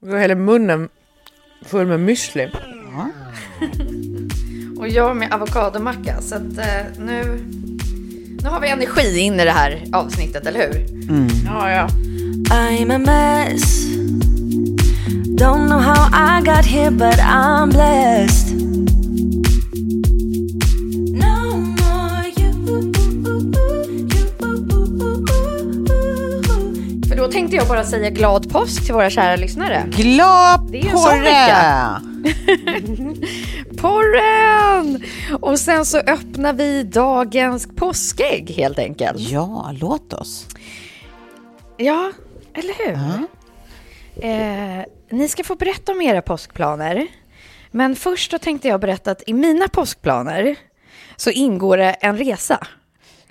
Gå hela munnen full med müsli. Och jag med avokadomacka. Så att eh, nu, nu har vi energi in i det här avsnittet, eller hur? Ja, ja. I'm a mess. Don't know how I got here, but I'm blessed. Jag bara säga glad påsk till våra kära lyssnare. Glad Det är en porre! Porren! Och sen så öppnar vi dagens påskägg helt enkelt. Ja, låt oss. Ja, eller hur? Eh, ni ska få berätta om era påskplaner. Men först då tänkte jag berätta att i mina påskplaner så ingår det en resa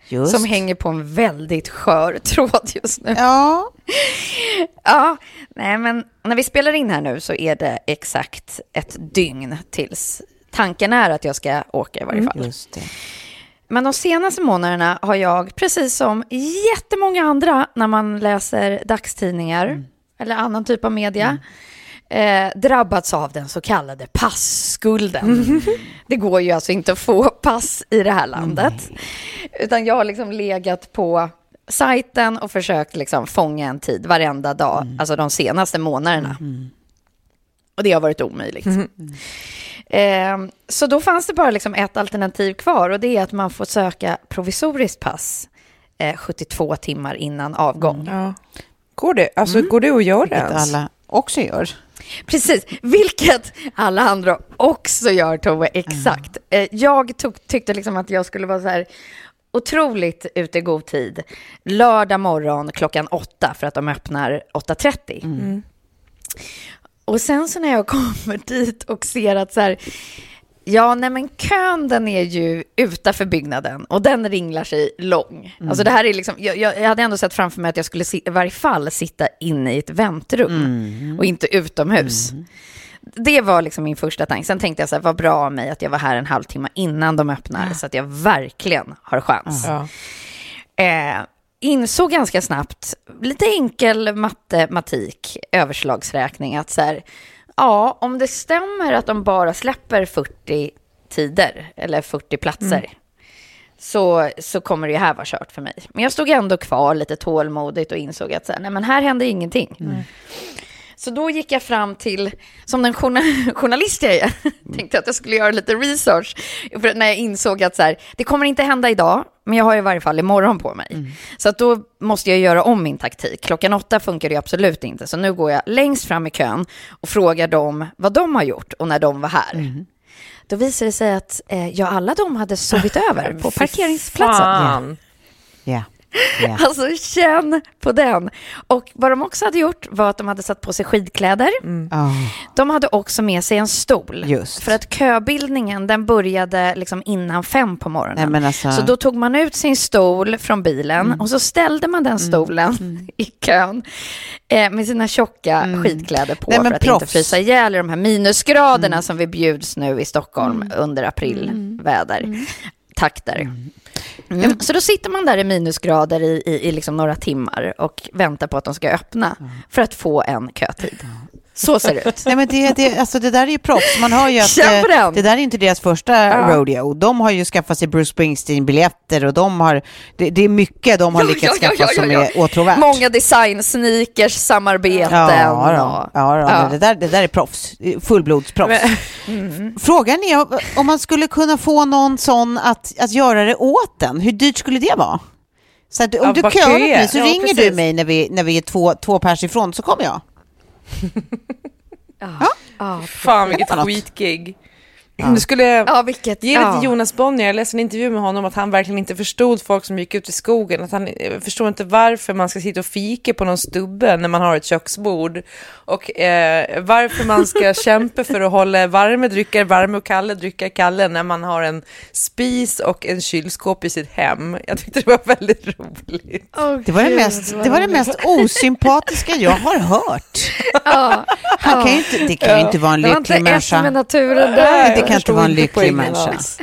Just. som hänger på en väldigt skör tråd just nu. Ja, Ja, nej men när vi spelar in här nu så är det exakt ett dygn tills tanken är att jag ska åka i varje fall. just det. Men de senaste månaderna har jag, precis som jättemånga andra när man läser dagstidningar eller annan typ av media, eh, drabbats av den så kallade passskulden. Det går ju alltså inte att få pass i det här landet. Utan jag har liksom legat på sajten och försökt liksom fånga en tid varenda dag, alltså de senaste månaderna. Och det har varit omöjligt. Eh, så då fanns det bara liksom ett alternativ kvar och det är att man får söka provisoriskt pass eh, 72 timmar innan avgång. ja. Går det? Alltså, går det att göra Vilket ens? alla också gör. Precis, vilket alla andra också gör Tove, exakt. Eh, Jag tog, tyckte liksom att jag skulle vara så här otroligt ute i god tid. Lördag morgon klockan åtta för att de öppnar 8.30. Och sen så när jag kommer dit och ser att så här, ja nej men kön den är ju utanför byggnaden och den ringlar sig lång. Alltså det här är liksom, jag, jag hade ändå sett framför mig att jag skulle si, i varje fall sitta inne i ett väntrum och inte utomhus. Det var liksom min första tanke. Sen tänkte jag så här, vad bra av mig att jag var här en halvtimme innan de öppnar så att jag verkligen har chans. Ja. Eh, insåg ganska snabbt, lite enkel matematik, överslagsräkning, att så här, ja, om det stämmer att de bara släpper 40 tider, eller 40 platser, så, så kommer det här vara kört för mig. Men jag stod ändå kvar lite tålmodigt och insåg att så här, nej, men här händer ingenting. Så då gick jag fram till, som den journa- journalist jag är, tänkte att jag skulle göra lite research. För när jag insåg att så här, det kommer inte hända idag, men jag har i varje fall imorgon på mig. Så att då måste jag göra om min taktik. Klockan åtta funkar det absolut inte, så nu går jag längst fram i kön och frågar dem vad de har gjort och när de var här. Då visar det sig att eh, ja, alla de hade sovit över på parkeringsplatsen. Fan. Ja. Alltså känn på den. Och vad de också hade gjort var att de hade satt på sig skidkläder. Ja. De hade också med sig en stol. Just. För att köbildningen den började liksom innan fem på morgonen. Nej, men alltså- Så då tog man ut sin stol från bilen och så ställde man den stolen i kön eh, med sina tjocka skidkläder på Nej, för att proffs. inte frysa ihjäl i de här minusgraderna som vi bjuds nu i Stockholm under aprilväder. Takter. Mm. Så då sitter man där i minusgrader i, i, i liksom några timmar och väntar på att de ska öppna för att få en kötid. Så ser det ut. Nej, men det, det, alltså det där är ju proffs. Man hör ju att eh, den. det där är inte deras första rodeo. De har ju skaffat sig Bruce Springsteen-biljetter och de har, det, det är mycket de har Ja, lyckats ja, ja, skaffa ja, som ja. är åtråvärt. Många design-sneakers, samarbeten. Ja, ja, då. Ja. Det, där, det där är proffs. Fullblodsproffs. Mm. Frågan är om man skulle kunna få någon sån att, att göra det åt en. Hur dyrt skulle det vara? Så att om Ja, du köar mig så Ja, ringer du precis. mig när vi, när vi är två, två pers ifrån så kommer jag. Ja, Fan vilket något. Skitgig. Du skulle ja, vilket... ge det ja. till Jonas Bonnier, jag läste en intervju med honom att han verkligen inte förstod folk som gick ut i skogen, att han eh, förstår inte varför man ska sitta och fika på någon stubbe när man har ett köksbord och eh, varför man ska kämpa för att hålla varma drycker varma och kalla drycker kalla när man har en spis och en kylskåp i sitt hem. Jag tyckte det var väldigt roligt. Det var det, mest, det, var det mest osympatiska jag har hört. Ja. Han kan ju inte, det kan ju inte vara en Det var inte lycklig ett med människa. naturen där. Kan inte vara en lycklig människa. alls.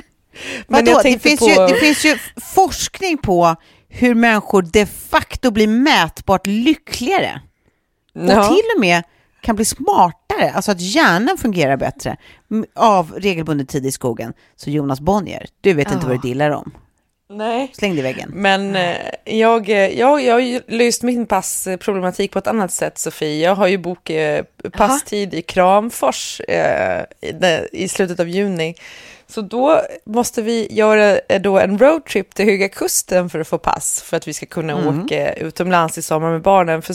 Men Vadå? Det, finns på... ju, det finns ju forskning på hur människor de facto blir mätbart lyckligare. Och Ja. till och med kan bli smartare, alltså att hjärnan fungerar bättre av regelbunden tid i skogen. Så Jonas Bonnier, du vet inte vad du dillar om. Nej. Släng det i väggen. Men eh, jag, eh, jag, jag har ju löst min passproblematik på ett annat sätt, Sofie. Jag har ju bokat eh, passtid i Kramfors eh, i, i slutet av juni. Så då måste vi göra eh, då en roadtrip till Höga Kusten för att få pass, för att vi ska kunna åka utomlands i sommar med barnen. För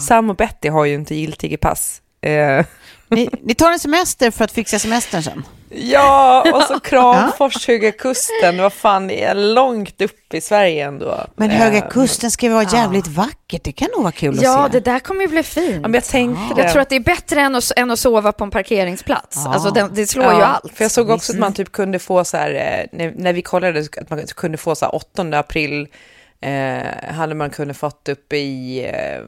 Sam och Betty har ju inte giltiga pass. Ni, ni tar en semester för att fixa semestern sen. ja, och så Kramfors, Höga Kusten, vad fan, det är långt upp i Sverige ändå. Men Höga Kusten ska ju vara jävligt vackert, det kan nog vara kul Ja, att se. det där kommer ju bli fint. Ja, men jag tänkte det. Jag tror att det är bättre än att, än att sova på en parkeringsplats. Ja. Alltså det, det slår Ja, ju allt. För jag såg också att man typ kunde få så här, eh, när, när vi kollade, att man kunde få så här 8 april, eh, hade man kunnat fått upp i eh,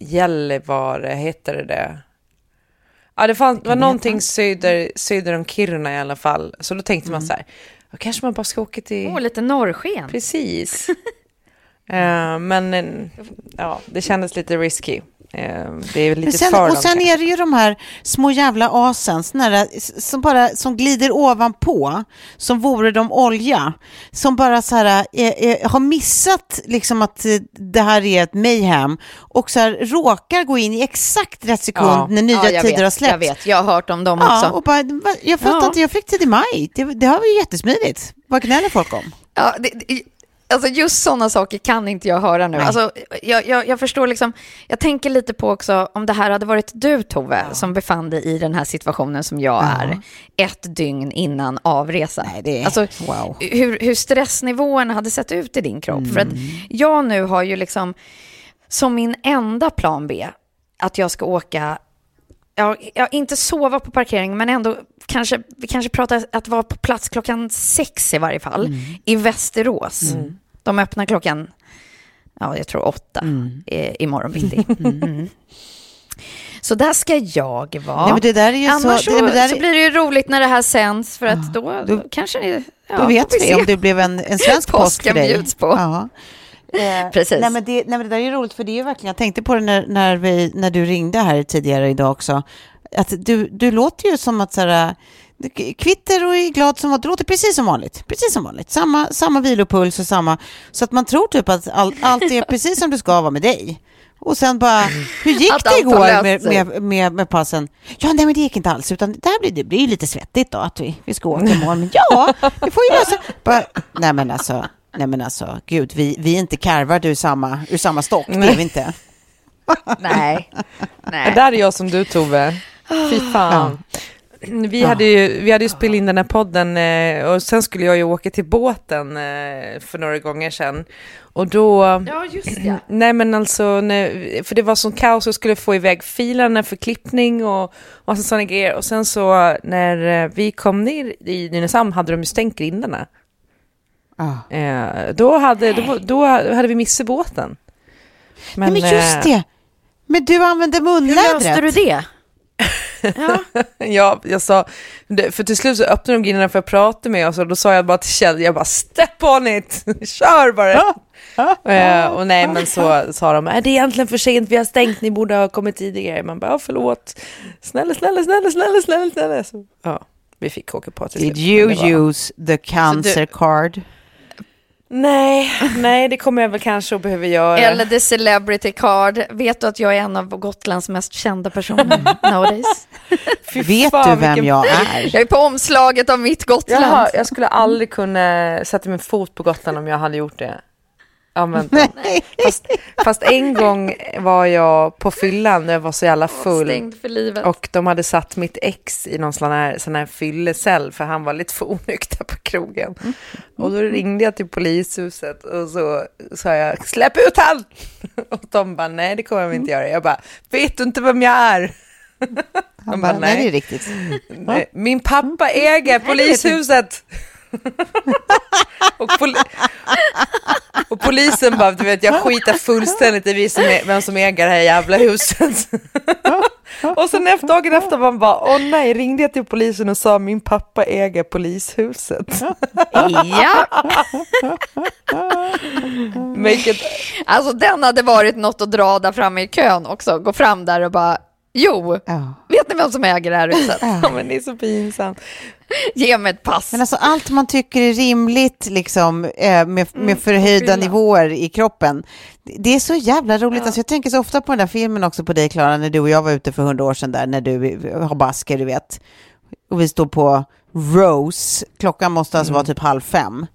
Gällivare, heter det det? Ja, det, fanns, det var någonting söder, söder om Kiruna i alla fall. Så då tänkte man så här, då kanske man bara ska åka till... Åh, lite norrsken. Precis. Eh, men eh, ja, det kändes lite risky. Eh, det är lite sen, för och sen kanske. är det ju de här små jävla asen, som bara som glider ovanpå, som vore de olja, som bara så här, eh, eh, har missat liksom att det här är ett mayhem och så här, råkar gå in i exakt rätt sekund Ja. när nya Ja, tider vet, har släppts. Jag vet, jag har hört om dem Ja, också. och bara, jag fattar Ja. inte, jag fick tid i maj. Det, det har vi jättesmidigt. Vad gnäller folk om? Ja, det, det, alltså just sådana saker kan inte jag höra nu. Nej. Alltså, jag, jag, jag förstår liksom, jag tänker lite på också om det här hade varit du Tove som befann dig i den här situationen som jag är ett dygn innan avresa. Nej, det är- alltså, wow. hur, hur stressnivåerna hade sett ut i din kropp. För att Mm. jag nu har ju liksom som min enda plan B att jag ska åka Ja, ja, inte sova på parkering, men ändå kanske, vi kanske pratar att vara på plats klockan sex i varje fall, i Västerås. De öppnar klockan, ja, jag tror åtta i, imorgon bitti. Mm. Så där ska jag vara. Nej, men det där är ju Annars så, det, men där, så blir det ju roligt när det här sänds, för att då, då, kanske ni... Ja, då vet vi se. om det blev en, en svensk post för dig. bjuds på. Ja. Eh, Precis. Nej men, det, nej men det där är ju roligt för det är ju verkligen, jag tänkte på det när, när, vi, när du ringde här tidigare idag också, att du, du låter ju som att så här, kvitter och är glad som vanligt, du låter precis som vanligt, precis som vanligt, samma, samma vilopuls och samma, så att man tror typ att all, allt är precis som det ska vara med dig. Och sen bara, hur gick Att det igår med, med, med, med passen? Ja, nej men det gick inte alls, utan det här blir, det blir lite svettigt då att vi, vi ska åka imorgon. Men ja, vi får ju lösa. Bara, nej men alltså, nej men alltså, gud, vi, vi är inte karvade ur samma, ur samma stock, det är vi inte. Nej. Det Nej. där är jag som du Tove. Fy fan. Vi, hade ju, vi hade ju spelat in den här podden eh, och sen skulle jag ju åka till båten eh, för några gånger sedan. Och då... Ja, just det. Nej men alltså, för det var sån kaos, jag skulle få iväg filerna för klippning och massa sådana grejer. Och sen så när eh, vi kom ner i Nynäshamn hade de ju stängt grindarna. Ah. Eh, då, hade, då, då hade vi missat båten. Men, Nej, men just det. Men du använde Hur munlädret. löste du det? Ja. Ja, jag sa, för till slut så öppnade de grindarna för att prata med oss och då sa jag bara till Kjell, jag bara step on it, kör bara. Eh, och nej men så sa de, är det är egentligen för sent, vi har stängt, ni borde ha kommit tidigare. Man bara, "Ja, förlåt, snälla, snälla, snälla, snälla, snälla, snälla. Så, ja, vi fick åka på till Did slut, you use the cancer card? Nej, nej, det kommer jag väl kanske att behöva göra. Eller the celebrity card. Vet du att jag är en av Gotlands mest kända personer nowadays? Fy Vet fan, du vem vilken- jag är? Jag är på omslaget av mitt Gotland. Jaha, jag skulle aldrig kunna sätta min fot på Gotland om jag hade gjort det. Ja, men, fast, fast en gång var jag på fyllan när jag var så jävla full. Och de hade satt mitt ex i någon sån här, sån här fyllecell för han var lite för onykter på krogen. Och då ringde jag till polishuset och så sa jag släpp ut han! Och de bara nej det kommer jag inte göra. Jag bara vet du inte vem jag är? Han bara, nej, det är riktigt. Nej, Min pappa äger polishuset. och, poli och polisen bara, du vet, jag skitar fullständigt i som är, vem som äger det här jävla huset. och sen efter, dagen efter man bara, åh nej, ringde jag till polisen och sa min pappa äger polishuset. Ja, Vilket, alltså den hade varit något att dra där framme i kön också. Gå fram där och bara, jo, Ja. vet ni vem som äger det här huset? ja, men det är så pinsamt. Ge mig ett pass. Men alltså allt man tycker är rimligt liksom, eh, med, Mm, med förhöjda nivåer i kroppen. Det är så jävla roligt. Alltså, jag tänker så ofta på den där filmen också på dig, Klara, när du och jag var ute för hundra år sedan där, när du har basker, du vet. Och vi står på Rose, klockan måste alltså vara typ halv fem.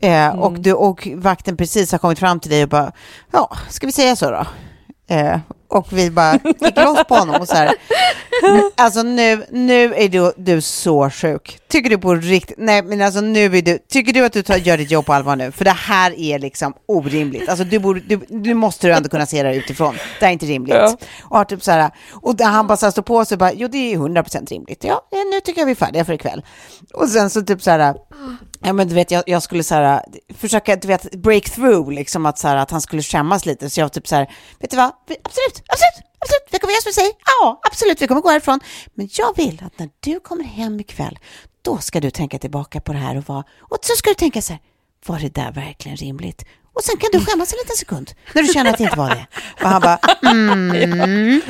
Eh, och, du, och vakten precis har kommit fram till dig och bara, ja, ska vi säga så då? Eh, och vi bara gick loss på honom och så här, alltså nu, nu är du, du så sjuk. Tycker du på riktigt, nej men alltså nu är du, tycker du att du tar, gör ditt jobb på allvar nu? För det här är liksom orimligt. Alltså du, borde, du, du måste du ändå kunna se det här utifrån. Det här är inte rimligt. Ja. Och, har typ så här, och han bara så här står på sig och bara, jo det är 100% rimligt. Ja, nu tycker jag vi är färdiga för ikväll. Och sen så typ så här, Ja men du vet, jag, jag skulle så här, försöka, du vet, break through, liksom att, så här, att han skulle skämmas lite. Så jag typ så här, vet du vad, Vi- absolut, absolut, absolut, vi kommer göra som du säger. Ja, absolut, vi kommer gå härifrån. Men jag vill att när du kommer hem ikväll, då ska du tänka tillbaka på det här och vara, och så ska du tänka så här, var det där verkligen rimligt? Och sen kan du skämmas en liten sekund när du känner att det inte var det. Och han bara, mm.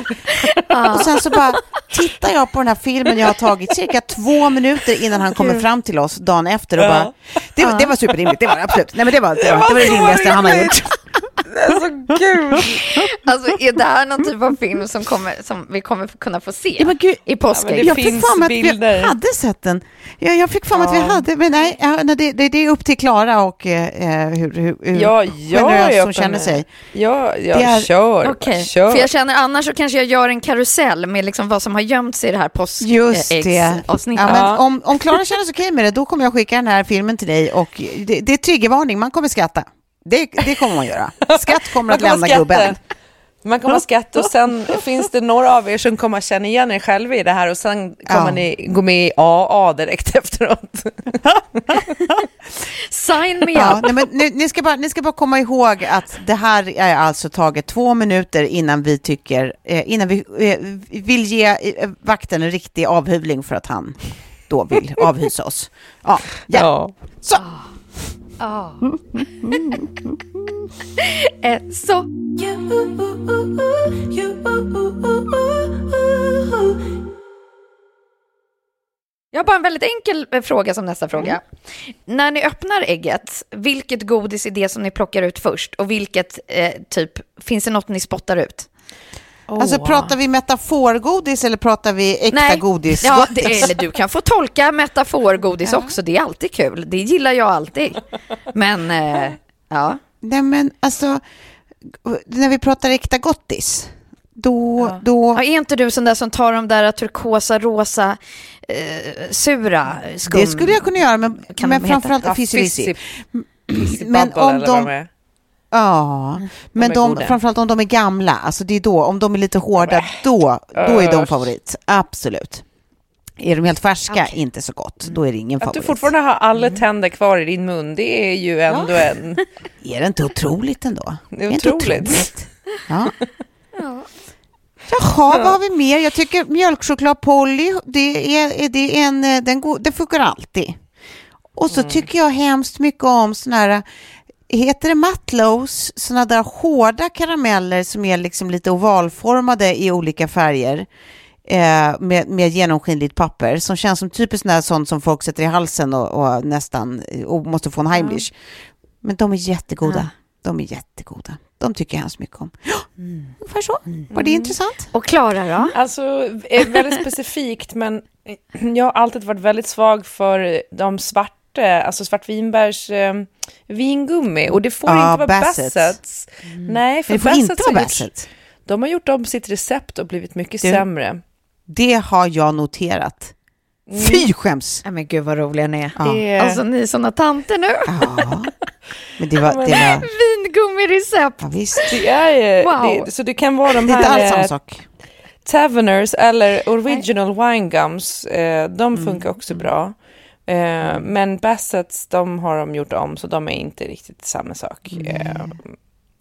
Och sen så bara tittar jag på den här filmen jag har tagit cirka två minuter innan han kommer fram till oss dagen efter och bara, det, var- det var superrimligt, det var det absolut. Nej men det var det, var, det, var det rimligaste han har gjort. Det är så kul! Alltså är det här någon typ av film som, kommer, som vi kommer kunna få se Ja, men gud, i påsken? Ja, jag fick mig att vi hade sett den. Ja, jag fick för mig att vi hade, men nej, ja, nej det, det, det är upp till Klara och eh, hur, hur, hur Ja, jag generös hon känner sig. Ja, ja Det är- kör. Okej, kör. för jag känner annars så kanske jag gör en karusell med liksom vad som har gömt sig i det här påskäggsavsnittet. Ja, men Ja. om, om Klara känner sig okej med det, då kommer jag skicka den här filmen till dig och det, det är triggervarning, man kommer skratta. Det, det kommer man göra. Skratt kommer att lämna gubben. Man kommer skratta och sen finns det några av er som kommer känna igen er själva i det här och sen kommer Ja. ni gå med i AA direkt efteråt. Sign me Ja, up. nej, men nu, ni, ska bara, ni ska bara komma ihåg att det här är alltså taget två minuter innan vi tycker, eh, innan vi eh, vill ge eh, vakten en riktig avhyvling för att han då vill avhysa oss. Ja, ja. Så. Ja. Eh, så. Jag har bara en väldigt enkel eh, fråga som nästa fråga. När ni öppnar ägget, vilket godis är det som ni plockar ut först? Och vilket, eh, typ, finns det något ni spottar ut? Alltså pratar vi metaforgodis eller pratar vi äkta godis? Ja, det, eller du kan få tolka metaforgodis också, det är alltid kul. Det gillar jag alltid. Men, eh, ja. Nej men alltså, när vi pratar äkta gottis, då... Ja. då Ja, är inte du sån där som tar de där turkosa, rosa, eh, sura skum? det skulle jag kunna göra, men, Kan men framförallt Ja, Fizzy Wizzy. Fizzy Men om eller de- är. Ja, men är de, goda. framförallt om de är gamla, alltså det är då, om de är lite hårda, då, då är de favorit. Absolut. Är de helt färska, inte så gott. Då är det ingen Att du favorit. fortfarande har alla tänder kvar i din mun, det är ju ändå en... Är det inte otroligt ändå? Det är inte otroligt. Ja. Jaha, vad har vi mer? Jag tycker mjölkchoklad Polly, det är, det är en, eh, den, går, den funkar alltid. Och så tycker jag hemskt mycket om såna här, heter det Matlows, såna där hårda karameller som är liksom lite ovalformade i olika färger. Eh, med, med genomskinligt papper som känns som typiskt där sånt som folk sätter i halsen och, och nästan och måste få en Heimlich. Men de är jättegoda. De är jättegoda. De tycker jag hemskt mycket om. Ja, ungefär så. Var det intressant? Och Klara då? Alltså, är väldigt specifikt, men jag har alltid varit väldigt svag för de svarta, alltså svartvinbärs eh, vingummi. Och det får Ja, inte vara Bassett's. Bassett's. Nej, för Det får Bassett's inte har vara gjort- Bassett. De har gjort om sitt recept och blivit mycket Du- sämre. Det har jag noterat. Fy skäms! Nej men gud vad roliga ni är. Ja. Det- Alltså ni är såna tanter nu. Ja. Men det var... Det var Vingummirecept. ja, visst. Det är, Wow. det, så det kan vara de Det är inte alls här samma eh, sak. Taverners eller original wine gums, eh, de Mm. funkar också bra. Eh, men Bassett's, de har de gjort om, så de är inte riktigt samma sak. Eh,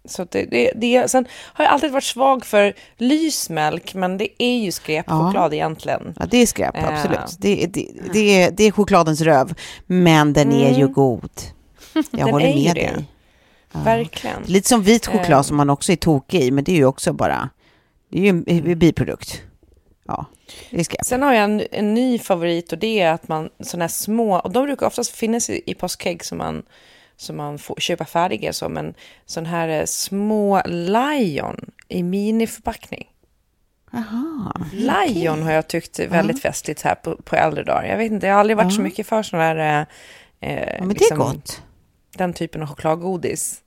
så det, det, det, sen har jag alltid varit svag för lysmjölk, men det är ju skräpchoklad egentligen. Ja, det är skräp, Ja. absolut. Det, är- det, det, är, det är chokladens röv. Men den är ju god. Jag Den håller är ju med det. dig. Verkligen. Lite som vit choklad Eh. som man också är tokig i, men det är ju också bara... Det är ju en en biprodukt. Ja, skräp. Sen har jag en, en ny favorit och det är att man sådana här små, och de brukar oftast finnas i, i påskägg som man, som man får köpa färdiga så, men sån här eh, små Lion i miniförpackning. Jaha. Lion har jag tyckt väldigt festligt här på, på äldre dagar. Jag vet inte, jag har aldrig varit så mycket för sån här, eh, eh, Ja, men det är gott. den typen av chokladgodis.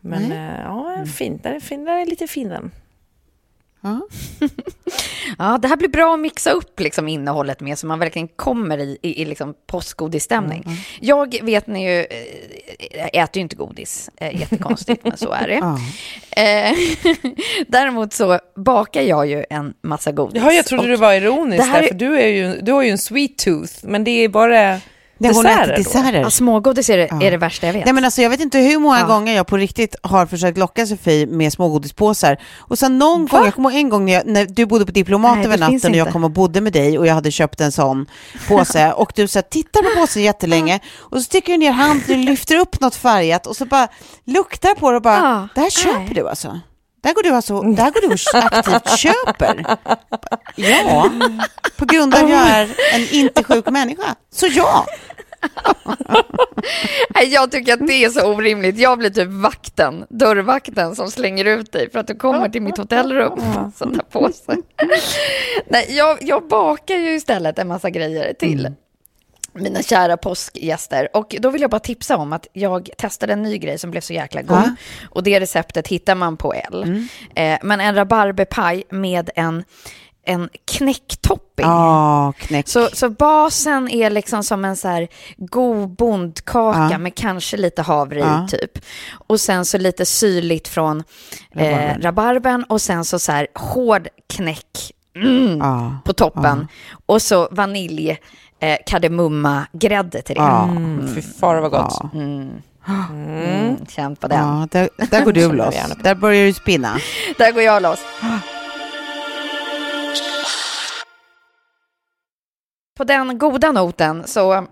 Men eh, ja, fin, den är, fin, den är lite fin den. Ja. Ja, det här blir bra att mixa upp liksom innehållet med så man verkligen kommer i, i, i liksom postgodisstämning. Jag vet ni ju, eh, äter ju inte godis, eh, jättekonstigt men så är det. Ja. Eh, Däremot så bakar jag ju en massa godis. Ja, jag trodde du var ironisk här där, är- för du, är ju, du har ju en sweet tooth, men det är bara Nej, hon äter desserter då. desserter. Ja, smågodis är det, Ja. är det värsta jag vet. Nej, men alltså, jag vet inte hur många Ja. gånger jag på riktigt har försökt locka Sofie med smågodispåsar. Och sen någon gång, jag kommer en gång när, jag, när du bodde på Diplomat över natten och jag kom och bodde med dig och jag hade köpt en sån påse och du så här, tittar på påsen jättelänge och så sticker du ner handen och lyfter upp något färgat och så bara luktar på det och bara, Ja, det här köper nej. du alltså? Där går du alltså, där går du och aktivt köper? Ja, på grund av att jag är en inte sjuk människa. Så ja. Jag tycker att det är så orimligt. Jag blir typ vakten, dörrvakten som slänger ut dig för att du kommer till mitt hotellrum. Ta på sig. Nej, jag, jag bakar ju istället en massa grejer till mina kära påskgäster. Och då vill jag bara tipsa om att jag testade en ny grej som blev så jäkla god. Ja. Och det receptet hittar man på L. Eh, men en rabarberpaj med en, en knäcktopping. Ja, knäck. Så, så basen är liksom som en så här god bondkaka Ja. med kanske lite havre Ja. i typ. Och sen så lite syrligt från eh, rabarbern och sen så, så här hård knäck mm, Ja. på toppen. Och så vanilj, eh, kardemumma, grädde till det. Ja. Mm, fy far vad gott. Ja. Mm, känn på den. Ja, där, där går du loss. Där börjar du spinna. Där går jag loss. På den goda noten så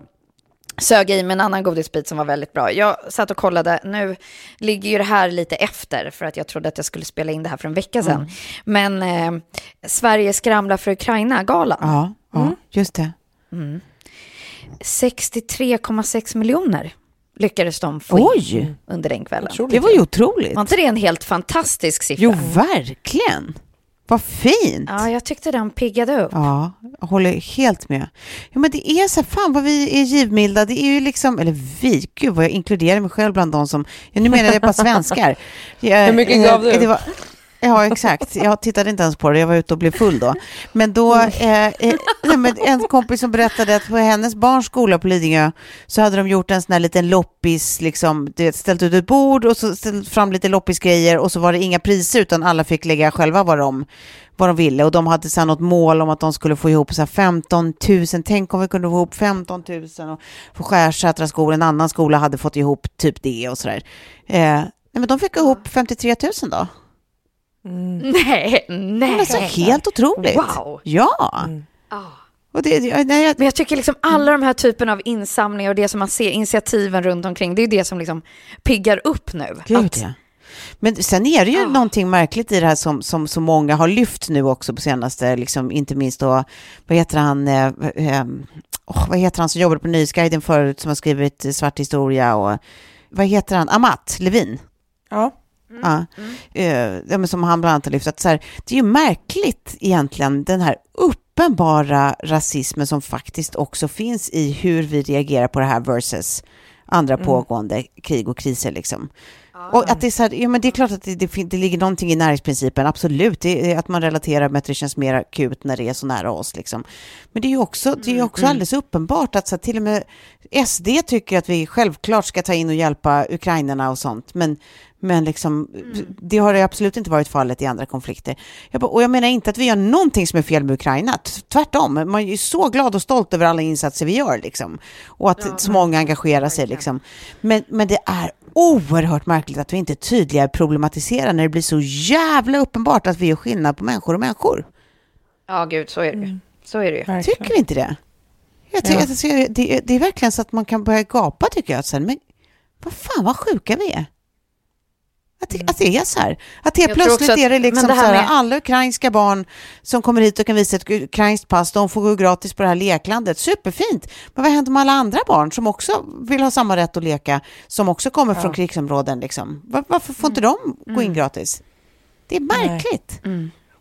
sög jag i mig en annan godisbit som var väldigt bra. Jag satt och kollade, nu ligger ju det här lite efter för att jag trodde att jag skulle spela in det här för en vecka sedan. Men eh, Sverige skramlar för Ukraina-galan, Ja, ja Mm. just det. 63,6 miljoner lyckades de få in Oj, under den kvällen. det var ju otroligt. Var inte det en helt fantastisk siffra? Jo, verkligen. Vad fint. Ja, jag tyckte den piggade upp. Ja, jag håller helt med. Ja, men det är så här, fan vad vi är givmilda. Det är ju liksom, eller vi, gud vad jag inkluderar mig själv bland de som, ja, nu menar jag bara svenskar. Jag, Hur mycket gav eh, du? Det var, Ja, exakt. Jag tittade inte ens på det, jag var ute och blev full då. Men då, eh, eh, men en kompis som berättade att på hennes barns skola på Lidingö så hade de gjort en sån här liten loppis, liksom, vet, ställt ut ett bord och så ställt fram lite loppisgrejer och så var det inga priser utan alla fick lägga själva vad de, vad de ville och de hade här något mål om att de skulle få ihop så här 15 000, tänk om vi kunde få ihop 15 000 och få Skärsätra skola, en annan skola hade fått ihop typ det och sådär. Eh, nej, men de fick ihop 53 000 då. Nej, nej. Alltså helt otroligt. Wow. Ja. Och det, nej, jag, Men jag tycker liksom alla de här typen av insamlingar och det som man ser, initiativen runt omkring, det är det som liksom piggar upp nu. Gud, Att- ja. Men sen är det ju någonting märkligt i det här som, som så många har lyft nu också på senaste, liksom, inte minst då, vad heter han, eh, eh, åh, vad heter han som jobbade på Nyhetsguiden förut som har skrivit Svart historia och vad heter han, Amat Levin? Ja. Ja, eh, ja, men som han bland annat har lyft, att så här, det är ju märkligt egentligen den här uppenbara rasismen som faktiskt också finns i hur vi reagerar på det här versus andra pågående krig och kriser liksom. Och att det är så här, ja men det är klart att det, det, det ligger någonting i närhetsprincipen, absolut, det är att man relaterar med att det känns mer akut när det är så nära oss liksom. Men det är ju också, det är ju också alldeles uppenbart att så här, till och med SD tycker att vi självklart ska ta in och hjälpa ukrainarna och sånt, men men liksom, det har absolut inte varit fallet i andra konflikter. Jag bara, och jag menar inte att vi gör någonting som är fel med Ukraina. Tvärtom, man är ju så glad och stolt över alla insatser vi gör. Liksom. Och att så många engagerar sig. Liksom. Men, men det är oerhört märkligt att vi inte tydligare problematiserar när det blir så jävla uppenbart att vi gör skillnad på människor och människor. Ja, gud, så är det ju. Så är det ju. Verkligen. Tycker vi inte det? Jag tycker, att det, det, det är verkligen så att man kan börja gapa tycker jag. Sen, men vad fan vad sjuka vi är. Att det, att det är så här. Att helt plötsligt att- är det liksom det så här här, med- alla ukrainska barn som kommer hit och kan visa ett ukrainskt pass, de får gå gratis på det här leklandet. Superfint. Men vad händer med alla andra barn som också vill ha samma rätt att leka, som också kommer från krigsområden liksom? Var, varför får inte de gå in gratis? Det är märkligt.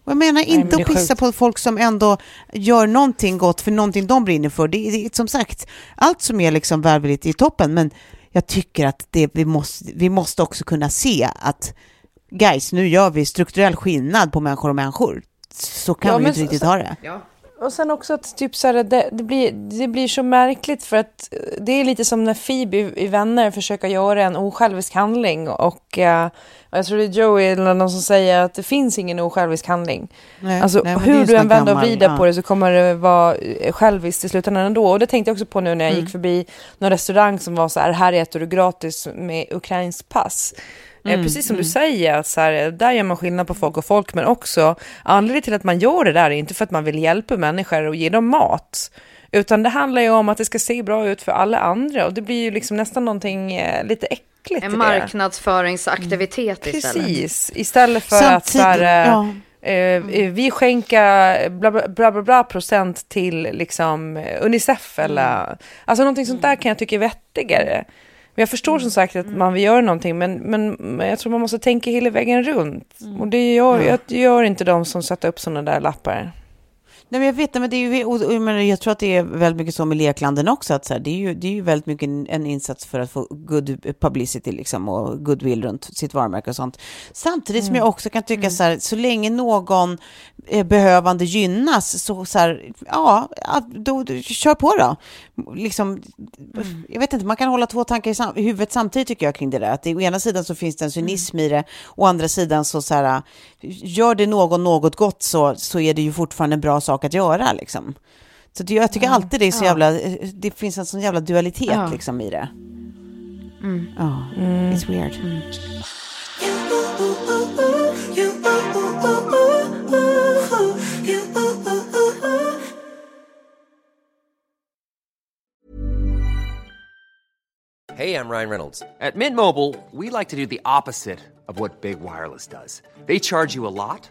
Och jag menar inte är att pissa sjukt. på folk som ändå gör någonting gott för någonting de brinner för. Det, är- det är som sagt, allt som är liksom välvilligt i toppen, men jag tycker att det, vi, måste, vi måste också kunna se att guys, nu gör vi strukturell skillnad på människor och människor. Så kan Ja, vi inte riktigt så- ha det. Och sen också att typ så här, det, det, blir, det blir så märkligt för att eh, det är lite som när Phoebe i Vänner försöker göra en osjälvisk handling och eh, jag tror det är Joey eller någon som säger att det finns ingen osjälvisk handling. Nej, Alltså nej, hur du än vänder och vrider ja. på det så kommer det vara eh, själviskt i slutändan ändå. Och det tänkte jag också på nu när jag Mm. gick förbi någon restaurang som var så här, här äter du gratis med ukrainskt pass. Mm, Eh, Precis som du säger, att så här, där gör man skillnad på folk och folk, men också anledningen till att man gör det där är inte för att man vill hjälpa människor och ge dem mat, utan det handlar ju om att det ska se bra ut för alla andra och det blir ju liksom nästan någonting eh, lite äckligt En det. marknadsföringsaktivitet istället. Precis, istället för att så Samtidigt- här, eh, ja. eh, vi skänker bla bla, bla bla bla procent till liksom eh, Unicef eller alltså någonting sånt där kan jag tycka är vettigare. Men jag förstår som sagt att man vill göra någonting men, men, men jag tror man måste tänka hela vägen runt. Och det gör, jag, gör inte de som sätter upp sådana där lappar. Nej, men jag vet, men det är ju, och, och, menar, jag tror att det är väldigt mycket så med leklanden också, att så här, det, är ju, det är ju väldigt mycket en, en insats för att få good publicity liksom, och goodwill runt sitt varumärke och sånt. Samtidigt som jag också kan tycka så här, så länge någon eh, behövande gynnas, så, så här, ja, då, då, kör på då. Liksom, Jag vet inte, man kan hålla två tankar i, sam- i huvudet samtidigt tycker jag kring det där. Att det, å ena sidan så finns det en cynism i det, å andra sidan så, så här, gör det någon något gott så, så är det ju fortfarande en bra sak att göra liksom. Så det, jag tycker alltid det är så jävla, det finns en sån jävla dualitet Ja. liksom i det. Ja, it's weird. Hey, I'm Ryan Reynolds. At Mint Mobile, we like to do the opposite of what Big Wireless does. They charge you a lot,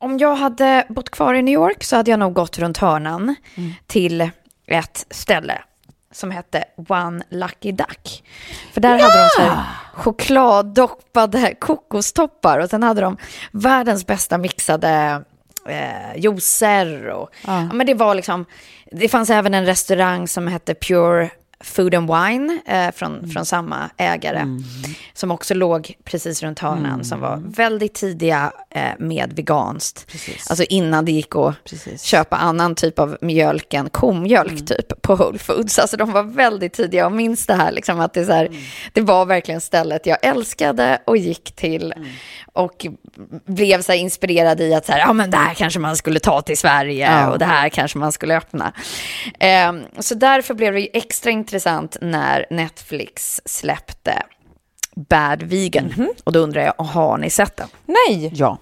Om jag hade bott kvar i New York så hade jag nog gått runt hörnan till ett ställe som hette One Lucky Duck. För där hade de så här chokladdoppade kokostoppar och sen hade de världens bästa mixade eh, juicer. Och, ja. men det var liksom, det fanns även en restaurang som hette Pure Food and Wine eh, från, från samma ägare. Som också låg precis runt hörnan. Som var väldigt tidiga eh, med veganskt. Precis. Alltså innan det gick att Precis. köpa annan typ av mjölk än komjölk typ på Whole Foods. Alltså de var väldigt tidiga och minns det här liksom att det, så här, det var verkligen stället jag älskade och gick till. Och blev så inspirerad i att så här, ja men det här kanske man skulle ta till Sverige Ja. och det här kanske man skulle öppna. Ehm, så därför blev det ju extra intressant när Netflix släppte Bad Vegan. Och då undrar jag, har ni sett den? Nej! Ja.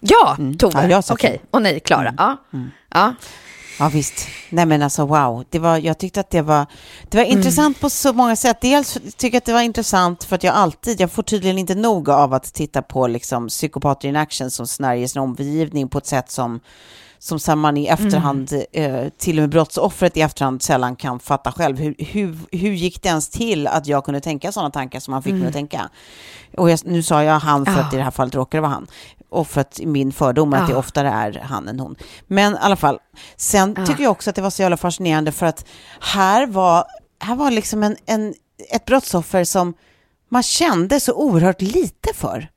Ja, Tove. Ja, Okej, den. och ni, Klara? Ja. ja. Ja visst. Nej men alltså wow. Det var, jag tyckte att det var, det var intressant på så många sätt. Dels tycker jag att det var intressant för att jag alltid, jag får tydligen inte nog av att titta på liksom psykopater in action som snärjer sin omgivning på ett sätt som som här man i efterhand, eh, till och med brottsoffret i efterhand sällan kan fatta själv. Hur, hur, hur gick det ens till att jag kunde tänka sådana tankar som han fick mig att tänka? Och jag, nu sa jag han för att i det här fallet råkar det vara han. Och för att min fördom är att det Ja. oftare är han än hon. Men i alla fall, sen Ja. tycker jag också att det var så jävla fascinerande för att här var, här var liksom en, en, ett brottsoffer som man kände så oerhört lite för.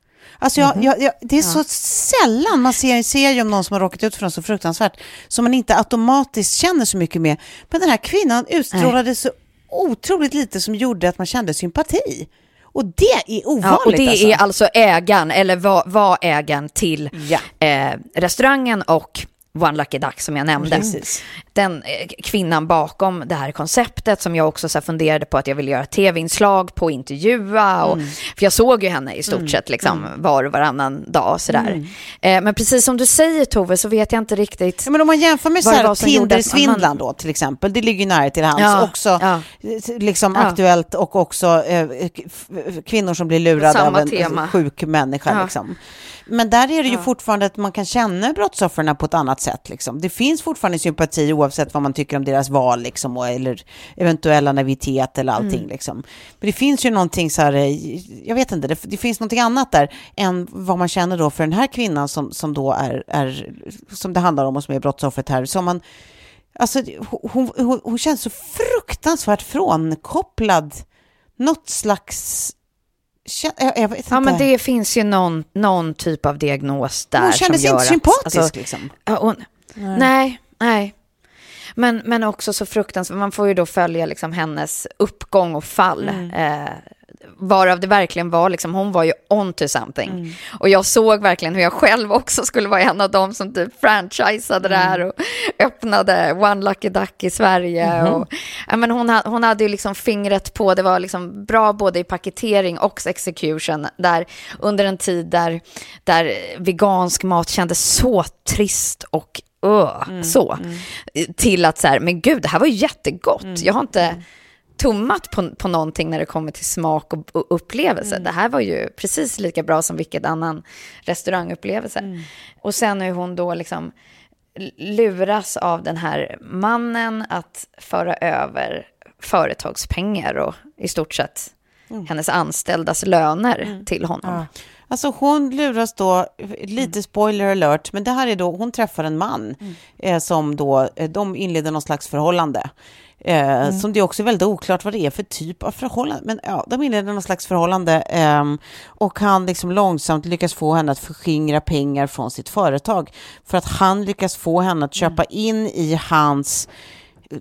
Alltså jag, jag, jag, det är så sällan man ser en serie om någon som har råkat ut för något så fruktansvärt som man inte automatiskt känner så mycket med. Men den här kvinnan utstrålade så otroligt lite som gjorde att man kände sympati. Och det är ovanligt Ja, och det alltså. är alltså ägaren, eller var, var ägaren till Ja. eh, restaurangen och One Lucky Duck som jag nämnde. Den eh, kvinnan bakom det här konceptet som jag också så funderade på att jag ville göra tv-inslag på, intervjua. Och, Mm. För jag såg ju henne i stort sett liksom, var och varannan dag. Sådär. Mm. Eh, men precis som du säger Tove så vet jag inte riktigt. Ja, men om man jämför med så man- då till exempel, det ligger ju nära till hands. Ja, också ja. liksom Ja. aktuellt och också eh, kvinnor som blir lurade Samma av en tema. sjuk människa. Liksom. Men där är det ju fortfarande att man kan känna brottsoffren på ett annat sätt. Liksom. Det finns fortfarande sympati oavsett vad man tycker om deras val liksom, och, eller eventuella naivitet eller allting. Mm. Liksom. Men det finns ju någonting så här, eh, jag vet inte, det, det finns någonting annat där än vad man känner då för den här kvinnan som, som då är, är, som det handlar om och som är brottsoffret här. Som man, alltså, hon, hon, hon känns så fruktansvärt frånkopplad. Något slags... Jag, vet inte. Ja, men det finns ju någon, någon typ av diagnos där hon som kändes gör inte att- sympatisk alltså, liksom. Hon, nej. nej, Men, men också så fruktansvärt, man får ju då följa liksom hennes uppgång och fall. Mm. Eh, varav det verkligen var, liksom, hon var ju on to something. Mm. Och jag såg verkligen hur jag själv också skulle vara en av dem som typ franchisade det här och öppnade One Lucky Duck i Sverige. Mhm. Och, ja, men hon, hon hade ju liksom fingret på, det var liksom bra både i paketering och execution, där under en tid där, där vegansk mat kändes så trist och öh, så. Till att så här, men gud, det här var ju jättegott. Jag har inte tummat på, på någonting när det kommer till smak och, och upplevelse. Det här var ju precis lika bra som vilket annan restaurangupplevelse. Och sen hur hon då liksom luras av den här mannen att föra över företagspengar och i stort sett hennes anställdas löner till honom. Alltså hon luras då, lite spoiler alert, men det här är då, hon träffar en man eh, som då, eh, de inleder någon slags förhållande. Eh, Som det är också väldigt oklart vad det är för typ av förhållande. Men ja, de inleder någon slags förhållande ehm, och han liksom långsamt lyckas få henne att förskingra pengar från sitt företag. För att han lyckas få henne att köpa in i hans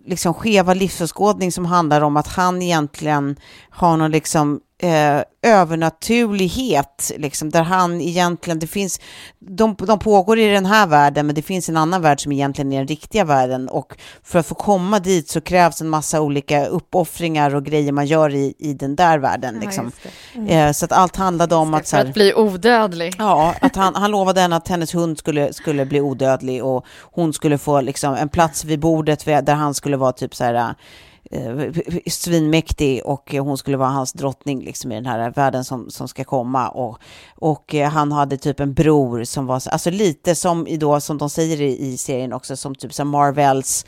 liksom skeva livsåskådning som handlar om att han egentligen har någon liksom eh, övernaturlighet, liksom, där han egentligen, det finns, de, de pågår i den här världen, men det finns en annan värld som egentligen är den riktiga världen och för att få komma dit så krävs en massa olika uppoffringar och grejer man gör i, i den där världen. Ja, Liksom. Mm. Eh, så att allt handlade om att... Så För här, att bli odödlig. Ja, att han, han lovade henne att hennes hund skulle, skulle bli odödlig och hon skulle få liksom en plats vid bordet där han skulle vara typ så här eh, svinmäktig och hon skulle vara hans drottning liksom i den här världen som, som ska komma och, och eh, han hade typ en bror som var, så- alltså lite som då, som de säger i, i serien också, som typ som Marvels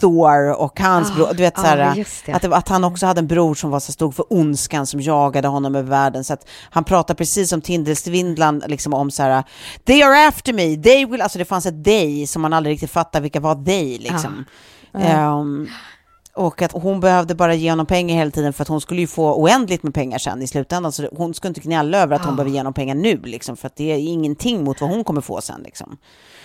Thor och hans Ah, bror, du vet så ah, här, det. att, att han också hade en bror som var så stod för ondskan som jagade honom över världen. Så att han pratar precis som Tindelsvindlan liksom om så här, they are after me, they will, alltså det fanns ett they som man aldrig riktigt fattar vilka var they liksom. Ehm, och att hon behövde bara ge honom pengar hela tiden för att hon skulle ju få oändligt med pengar sen i slutändan. Så hon skulle inte gnälla över att hon behöver ge honom pengar nu, liksom, för att det är ingenting mot vad hon kommer få sen. Liksom.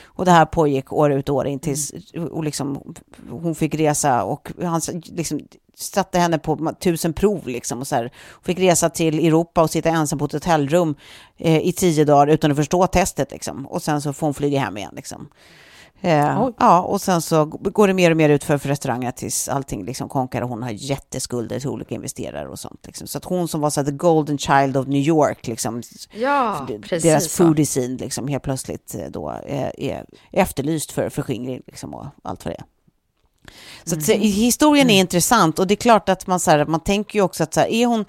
Och det här pågick år ut och år in tills och liksom, hon fick resa och han liksom, satte henne på tusen prov. Liksom, och så här. Hon fick resa till Europa och sitta ensam på ett hotellrum eh, i tio dagar utan att förstå testet. Liksom. Och sen så får hon flyga hem igen. Liksom. Eh, ja, och sen så går det mer och mer ut för, för restaurangerna tills allting liksom konkar och hon har jätteskulder till olika investerare och sånt. Liksom. Så att hon som var så här, the golden child of New York, liksom, Ja, deras foodie scene, liksom, helt plötsligt eh, då är, är efterlyst för förskingring liksom, och allt vad det är. Så att, så, Mm. historien är intressant och det är klart att man, så här, man tänker ju också att så här, är hon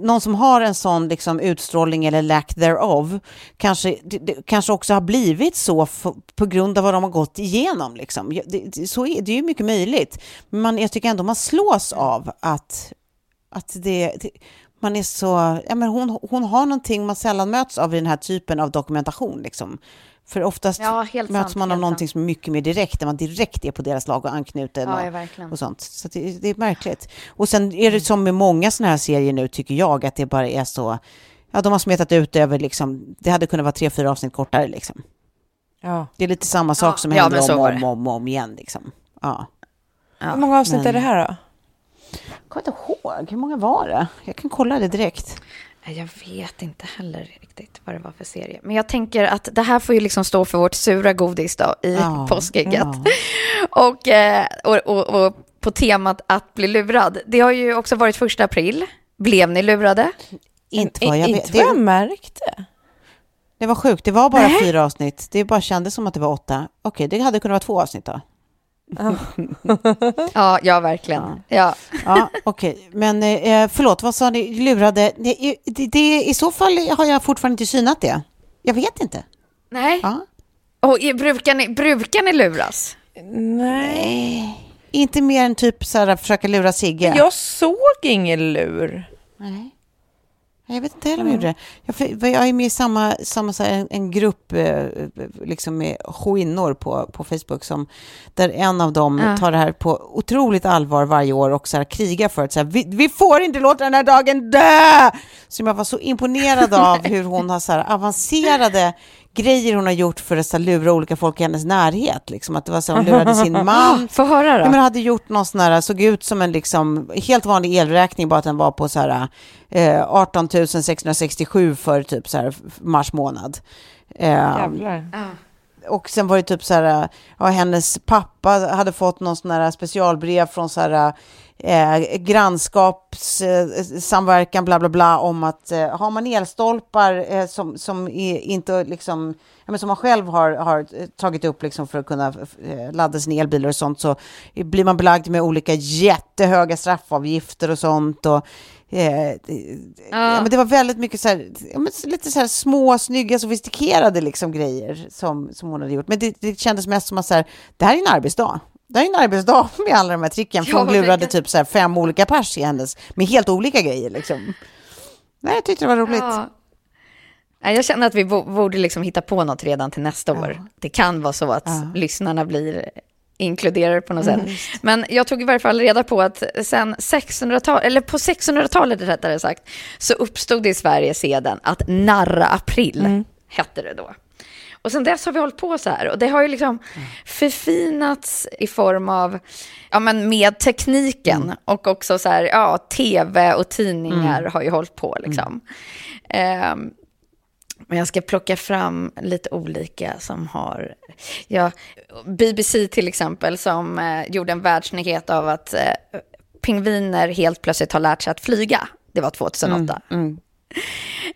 någon som har en sån liksom, utstrålning eller lack thereof kanske, det, det, kanske också har blivit så på grund av vad de har gått igenom. Liksom. Det, det, så är, det är ju mycket möjligt. Men man, jag tycker ändå man slås av att, att det, det man är så, ja, men hon, hon har någonting man sällan möts av i den här typen av dokumentation. Liksom. För oftast Ja, helt möts sant, man av någonting sant. som är mycket mer direkt, där man direkt är på deras lag och anknuten Ja, och, och sånt. Så det, det är märkligt. Och sen är det som med många sådana här serier nu, tycker jag, att det bara är så, ja, de har smetat ut över, liksom, det hade kunnat vara tre, fyra avsnitt kortare. Liksom. Ja. Det är lite samma sak Ja, som händer om, var om, om, om igen. Liksom. Ja. Hur många avsnitt men- är det här då? Jag kommer inte ihåg, hur många var det? Jag kan kolla det direkt. Jag vet inte heller riktigt vad det var för serie. Men jag tänker att det här får ju liksom stå för vårt sura godis då i Ja, påskägget. ja. Och, eh, och, och, och på temat att bli lurad. Det har ju också varit första april. Blev ni lurade? Inte vad jag vet. Inte vad jag märkte. det var sjukt, det var bara Nej. fyra avsnitt. Det bara kändes som att det var åtta. Okej, det hade kunnat vara två avsnitt då. Ja, ja verkligen. Ja. Ja, okej. Men eh, förlåt, vad sa ni? Lurade? Det, det, det, I så fall har jag fortfarande inte synat det. Jag vet inte. Nej. Ja. Och brukar, ni, brukar ni luras? Nej. Inte mer än typ så här, försöka lura Sigge. Jag såg ingen lur. Nej. Jag vet inte heller om jag gjorde det. Jag, är med i samma, samma så här, en, grupp eh, liksom med skinnor på, på Facebook som, där en av dem Ja. tar det här på otroligt allvar varje år och så här, krigar för att så här, vi, vi får inte låta den här dagen dö! Som jag var så imponerad av hur hon har så här, avancerade grejer hon har gjort för att så lura olika folk i hennes närhet. Liksom. Att det var så hon lurade sin man. Få höra Ja, då. men hade gjort någon sån här, såg ut som en liksom, helt vanlig elräkning, bara att den var på så här, eh, 18 667 för typ så här mars månad. Eh, Jävlar. och sen var det typ så här, ja, hennes pappa hade fått någon sån här specialbrev från så här eh, grannskapssamverkan, bla bla bla, om att eh, har man elstolpar eh, som, som inte liksom, men som man själv har, har eh, tagit upp liksom för att kunna eh, ladda sina elbilar och sånt, så blir man belagd med olika jättehöga straffavgifter och sånt. Och, Eh, ja, men det var väldigt mycket så här, lite så här små, snygga, sofistikerade liksom grejer som, som hon hade gjort. Men det, det kändes mest som att så här, det här är en arbetsdag. Det är en arbetsdag med alla de här tricken. För Ja, hon lurade typ så här fem olika pers i hennes, med helt olika grejer liksom. Nej, jag tyckte det var roligt. Ja. Jag känner att vi bo- borde liksom hitta på något redan till nästa år. Det kan vara så att Ja. lyssnarna blir inkluderade på något sätt. Men jag tog i varje fall reda på att sen 1600-talet, eller på 1600-talet rättare sagt, så uppstod det i Sverige seden att narra april, hette det då. Och sen dess har vi hållit på så här. Och det har ju liksom förfinats i form av, ja men med tekniken. Och också så här, ja, tv och tidningar har ju hållit på liksom. Ehm, men jag ska plocka fram lite olika som har... Ja, BBC till exempel som eh, gjorde en världsnyhet av att eh, pingviner helt plötsligt har lärt sig att flyga. Det var 2008.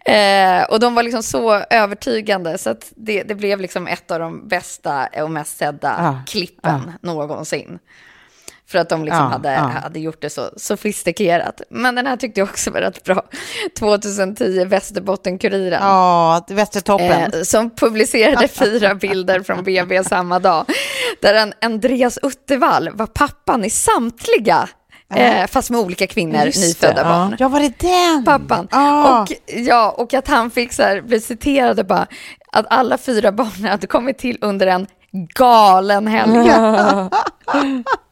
Eh, och de var liksom så övertygande så att det, det blev liksom ett av de bästa och mest sedda Ja, klippen någonsin. För att de liksom Ja, hade, ja. hade gjort det så sofistikerat. Men den här tyckte jag också var rätt bra. 2010, Västerbotten-Kuriren. Ja, Västertoppen. Eh, som publicerade fyra bilder från BB samma dag. Där en Andreas Uttervall var pappan i samtliga, eh, fast med olika kvinnor, Just det, nyfödda ja. barn. Ja, var det den? Pappan. Ah. Och, ja, och att han fick så här, bli citerad bara, att alla fyra barnen hade kommit till under en galen helg.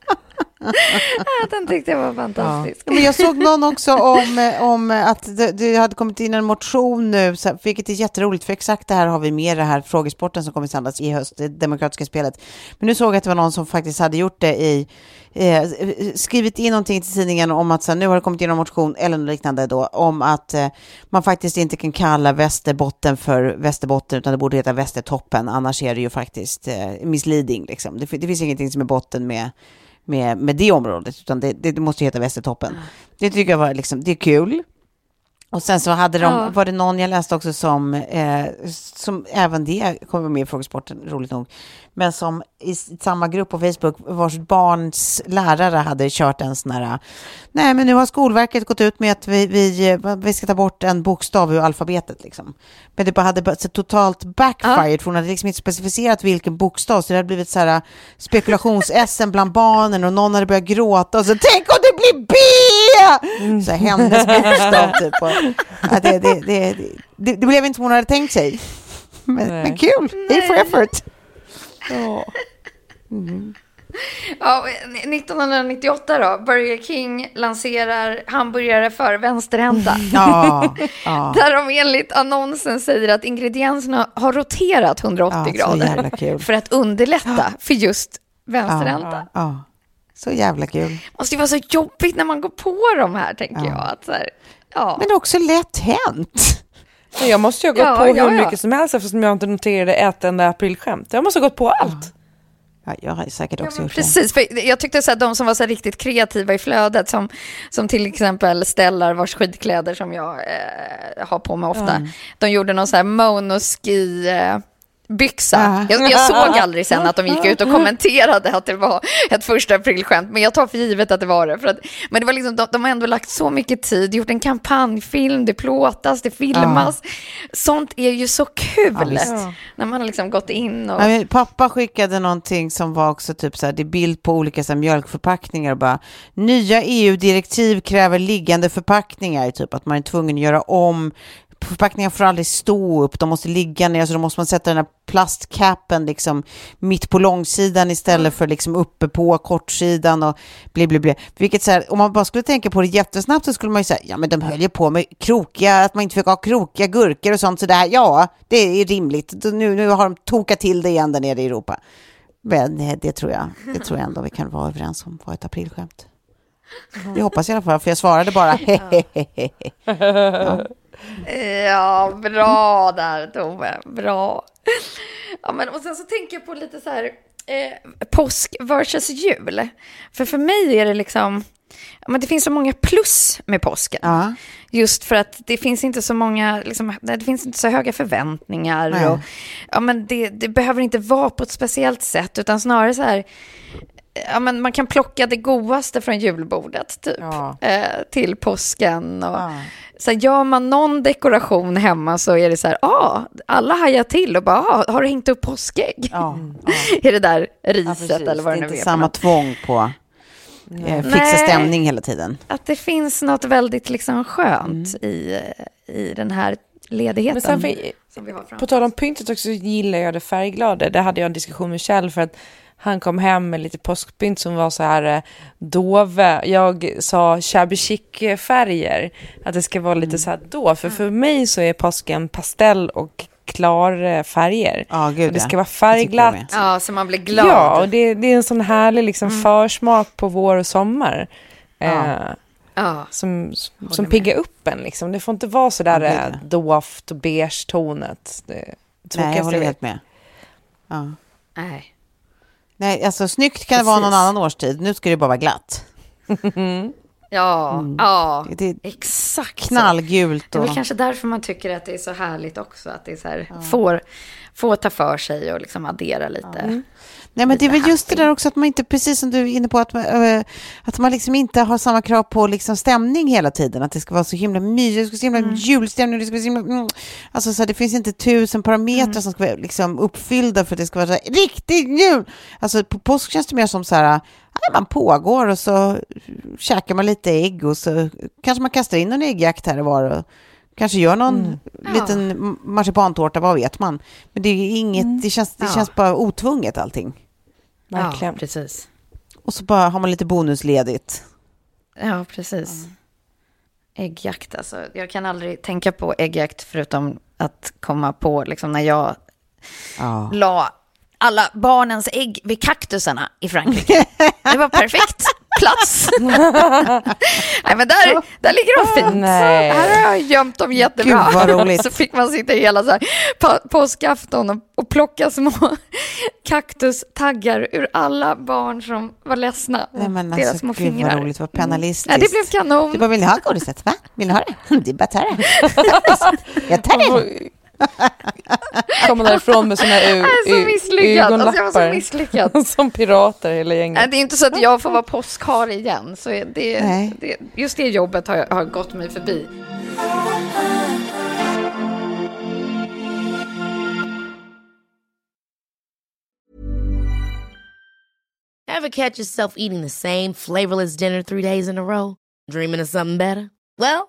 Den tyckte jag var fantastisk. Ja, Men jag såg någon också om, om att det, det hade kommit in en motion nu, vilket är jätteroligt, för exakt det här har vi med i det här frågesporten som kommer sändas i höst, det demokratiska spelet. Men nu såg jag att det var någon som faktiskt hade gjort det i, eh, skrivit in någonting till tidningen om att så här, nu har det kommit in en motion, eller något liknande då, om att eh, man faktiskt inte kan kalla Västerbotten för Västerbotten, utan det borde heta Västertoppen, annars är det ju faktiskt eh, misleading. Liksom. Det, det finns ingenting som är botten med med, med det området, utan det, det, det måste heta Västertoppen. Det tycker jag var liksom, det är kul. Och sen så hade de, Ja. var det någon jag läste också som, eh, som även det kommer med i frågesporten, roligt nog, men som i samma grupp på Facebook, vars barns lärare hade kört en sån här, nej men nu har Skolverket gått ut med att vi, vi, vi ska ta bort en bokstav ur alfabetet liksom. Men det bara hade så totalt backfired, för hon hade liksom inte specificerat vilken bokstav, så det hade blivit så här spekulations-SM bland barnen och någon hade börjat gråta och så tänk om det blir B! Så här, hennes bokstav typ. Ja, det, det, det, det, det blev inte som hon hade tänkt sig. Men, men kul, A for effort. Ja, 1998 då, Burger King lanserar hamburgare för vänsterhänta. Ja, ja. Där de enligt annonsen säger att ingredienserna har roterat 180 Ja, grader för att underlätta för just vänsterhänta. Ja, så jävla kul. Måste ju vara så jobbigt när man går på de här, tänker Ja. jag. Att så här, ja. Men också lätt hänt. Jag måste ju ha gått Ja, på ja, hur ja. mycket som helst eftersom jag inte noterade ett enda aprilskämt. Jag måste ha gått på allt. Ja, jag har säkert också gjort det. Precis, för jag tyckte så här, de som var så här riktigt kreativa i flödet, som, som till exempel Stellar vars skidkläder som jag eh, har på mig ofta, de gjorde någon så här monoski... Eh, byxa. Ja. Jag, jag såg aldrig sen att de gick ut och kommenterade att det var ett första aprilskämt, men jag tar för givet att det var det. För att, men det var liksom, de, de har ändå lagt så mycket tid, gjort en kampanjfilm, det plåtas, det filmas. Sånt är ju så kul, Ja, när man har liksom gått in och... Ja, pappa skickade någonting som var också typ så här, det är bild på olika så här, mjölkförpackningar och bara nya EU-direktiv kräver liggande förpackningar, typ att man är tvungen att göra om Förpackningar får aldrig stå upp, de måste ligga ner, så då måste man sätta den här plastcapen liksom mitt på långsidan istället för liksom uppe på kortsidan och bli, bli, bli. Vilket så här, om man bara skulle tänka på det jättesnabbt så skulle man ju säga, ja men de höll ju på med krokiga, att man inte fick ha krokiga gurkor och sånt sådär. Ja, det är rimligt. Nu, nu har de tokat till det igen där nere i Europa. Men eh, det tror jag, det tror jag ändå vi kan vara överens om var ett aprilskämt. Det hoppas jag i alla fall, för jag svarade bara hehehehe. Ja. Ja, bra där Tove, bra. Ja, men, och sen så tänker jag på lite så här, eh, påsk versus jul. För för mig är det liksom, men det finns så många plus med påsken. Ja. Just för att det finns inte så många, liksom, det finns inte så höga förväntningar. Nej. Och, ja, men det, det behöver inte vara på ett speciellt sätt, utan snarare så här, ja, men man kan plocka det godaste från julbordet typ, Ja. eh, till påsken. Och, Ja. Så här, gör man någon dekoration hemma så är det så här, ah, alla hajar till och bara, ah, har du hängt upp påskägg? Ja, I det där ja, riset precis. eller vad det det nu är är. inte för samma tvång på eh, fixa Nej. stämning hela tiden. Att det finns något väldigt liksom skönt Mm. i, i den här ledigheten. Men sen, fin- som vi har framför På tal om pyntet också så gillar jag det färgglada. Det hade jag en diskussion med Kjell för att han kom hem med lite påskpynt som var så här eh, dove. Jag sa shabby chic färger, att det ska vara lite så här då. För för mig så är påsken pastell och klar eh, färger. Ja, gud det ska vara färgglatt. Ja, så man blir glad. Ja, och det, det är en sån härlig liksom försmak på vår och sommar. Ja. Eh, Ja. som, som piggar upp en liksom. Det får inte vara så där eh, doft och beige-tonet. Det Nej, jag håller helt vet. med. Ja. Nej. Nej, alltså snyggt kan det vara någon annan årstid. Nu ska det bara vara glatt. Ja, ja, Det är exakt. knallgult Det är och... väl kanske därför man tycker att det är så härligt också. Att det är så här, får, får ta för sig och liksom addera lite. Nej, men det är väl just det där också att man inte, precis som du är inne på, att man, eh, att man liksom inte har samma krav på liksom stämning hela tiden. Att det ska vara så himla mysigt, det ska vara så himla julstämning, det ska vara så himla... Mm. Alltså så här, det finns inte tusen parametrar som ska vara liksom uppfyllda för att det ska vara så här, riktig jul. Alltså på påsk känns det mer som så här, ja, man pågår och så käkar man lite ägg och så kanske man kastar in en äggjakt här och var och kanske gör någon liten marsipantårta, vad vet man. Men det är inget, det, känns, det Ja. känns bara otvunget allting. Verkligen. Ja, precis. Och så bara har man lite bonusledigt. Ja, precis. Äggjakt alltså. Jag kan aldrig tänka på äggjakt förutom att komma på liksom när jag Ja. la alla barnens ägg vid kaktusarna i Frankrike. Det var perfekt plats. Nej, men där, där ligger de fint. Nej. Här har jag gömt dem jättebra. Gud, vad roligt. Så fick man sitta hela så här, på, påskafton och, och plocka små kaktustaggar ur alla barn som var ledsna. Nej, men Deras alltså, små gud fingrar. vad roligt, vad penalistiskt. Ja, det blev kanon. Du bara, vill ni ha godiset? Va? Vill ni ha det? Det är bara att ta det. Jag tar det. Kommer därifrån med såna misslyckad. Alltså, jag var så ögonlappar. misslyckad. Som pirater hela Nej, gänget. det är inte så att jag får vara påskhare igen. Så det, det, just det jobbet har, jag- har gått mig förbi. Ever catch yourself eating the same flavorless dinner three days in a row? Dreaming of something better? Well,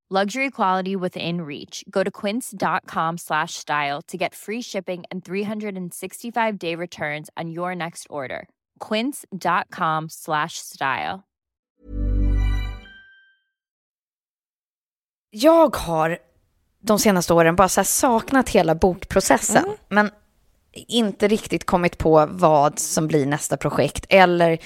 Luxury quality within reach. Go to quince.com slash style to get free shipping and 365 day returns on your next order. Quince.com slash style. Jag har de senaste åren bara saknat hela bokprocessen. Men inte riktigt kommit på vad som blir nästa projekt. Eller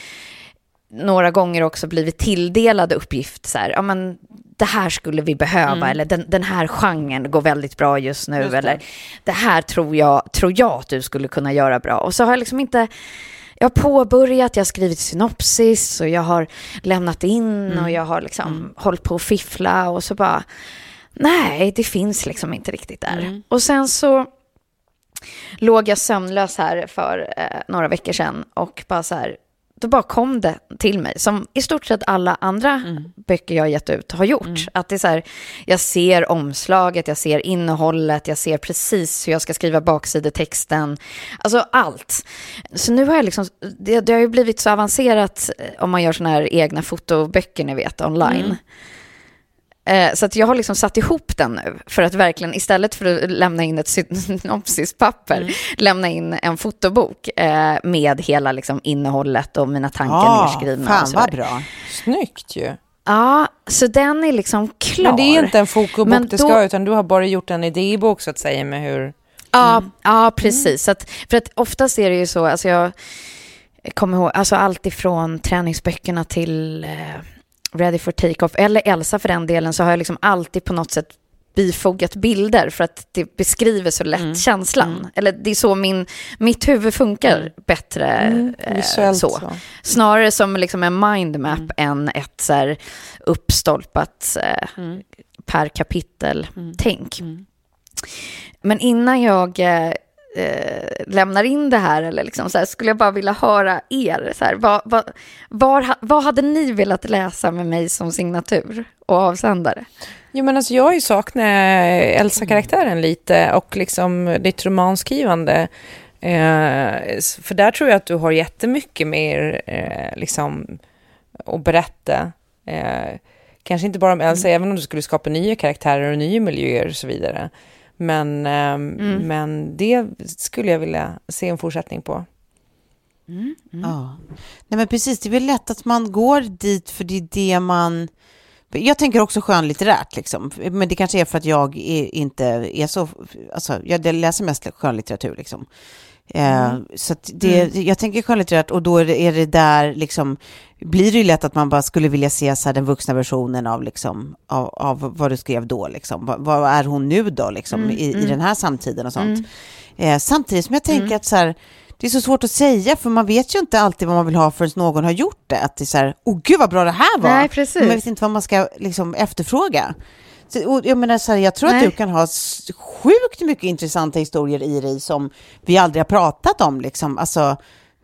några gånger också blivit tilldelad uppgift. Så här, ja, men det här skulle vi behöva. Eller den, den här genren går väldigt bra just nu. Just det. eller det här tror jag, tror jag att du skulle kunna göra bra. Och så har jag liksom inte... Jag har påbörjat, jag har skrivit synopsis och jag har lämnat in och jag har liksom hållit på att fiffla och så bara... Nej, det finns liksom inte riktigt där. Och sen så låg jag sömnlös här för eh, några veckor sedan och bara så här, då bara kom det till mig, som i stort sett alla andra Mm. böcker jag har gett ut har gjort. Att det är så här, jag ser omslaget, jag ser innehållet, jag ser precis hur jag ska skriva baksidetexten. Alltså allt. Så nu har jag liksom, det, det har ju blivit så avancerat eh, om man gör såna här egna fotoböcker, ni vet, online. Mm. Eh, Så att jag har liksom satt ihop den nu för att verkligen istället för att lämna in ett synopsispapper, Mm. lämna in en fotobok eh, med hela liksom innehållet och mina tankar Ja, nedskrivna. fan vad bra. Snyggt ju. Ja, så den är liksom klar. Men det är inte en fotobok Men det då- ska, utan du har bara gjort en idébok så att säga med hur... Ja, ja precis. Så att, för att oftast är det ju så, alltså jag kommer ihåg, alltså allt ifrån träningsböckerna till eh, Ready for Take-Off, eller Elsa för den delen, så har jag liksom alltid på något sätt bifogat bilder för att det beskriver så lätt känslan. Eller det är så min, mitt huvud funkar bättre Mm, eh, så. så. Snarare som liksom en mindmap än ett så här uppstolpat eh, per kapitel-tänk. Men innan jag eh, eh, lämnar in det här, eller liksom så här, skulle jag bara vilja höra er. Så här, vad, vad, var, vad hade ni velat läsa med mig som signatur och avsändare? Jo, men alltså jag har ju saknat Elsa-karaktären lite och liksom ditt romanskrivande. Eh, för där tror jag att du har jättemycket mer eh, liksom, att berätta. Eh, kanske inte bara om Elsa, även om du skulle skapa nya karaktärer och nya miljöer och så vidare. Men, ehm, men det skulle jag vilja se en fortsättning på. Ja. Nej, men precis. Det är väl lätt att man går dit för det är det man... Jag tänker också skönlitterärt, liksom. men det kanske är för att jag är, inte är så... Alltså, jag läser mest skönlitteratur. Liksom. Eh, så att det, jag tänker skönlitterärt och då är det, är det där, liksom, blir det ju lätt att man bara skulle vilja se så den vuxna versionen av, liksom, av, av vad du skrev då. Liksom. Vad, vad är hon nu då, liksom, i, i den här samtiden och sånt. Eh, samtidigt som jag tänker att så här, det är så svårt att säga, för man vet ju inte alltid vad man vill ha förrän någon har gjort det. Att det är så här, åh gud vad bra det här var. Nej, precis. Men man vet inte vad man ska liksom, efterfråga. Så, jag, menar, så här, jag tror Nej. att du kan ha sjukt mycket intressanta historier i dig som vi aldrig har pratat om. Liksom. Alltså,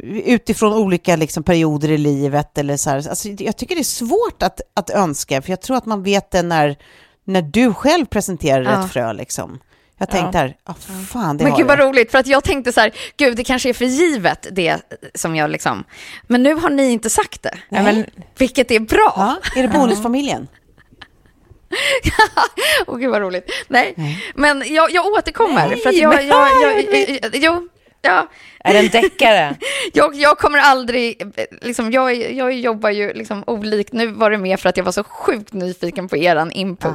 utifrån olika liksom, perioder i livet. Eller så här. Alltså, jag tycker det är svårt att, att önska, för jag tror att man vet det när, när du själv presenterar Ja. ett frö. Liksom. Jag tänkte här, ah, fan det Men gud vad jag. roligt, för att jag tänkte så här, gud det kanske är för givet det som jag liksom, men nu har ni inte sagt det. Nej. Men, vilket är bra. Ja, är det bonusfamiljen? Åh gud vad roligt. Nej, men jag, jag återkommer. Nej, för att jag, jag, jag, jo, ja. Är det en deckare? Jag, jag kommer aldrig, liksom, jag, jag jobbar ju liksom olikt, nu var det mer för att jag var så sjukt nyfiken på eran input.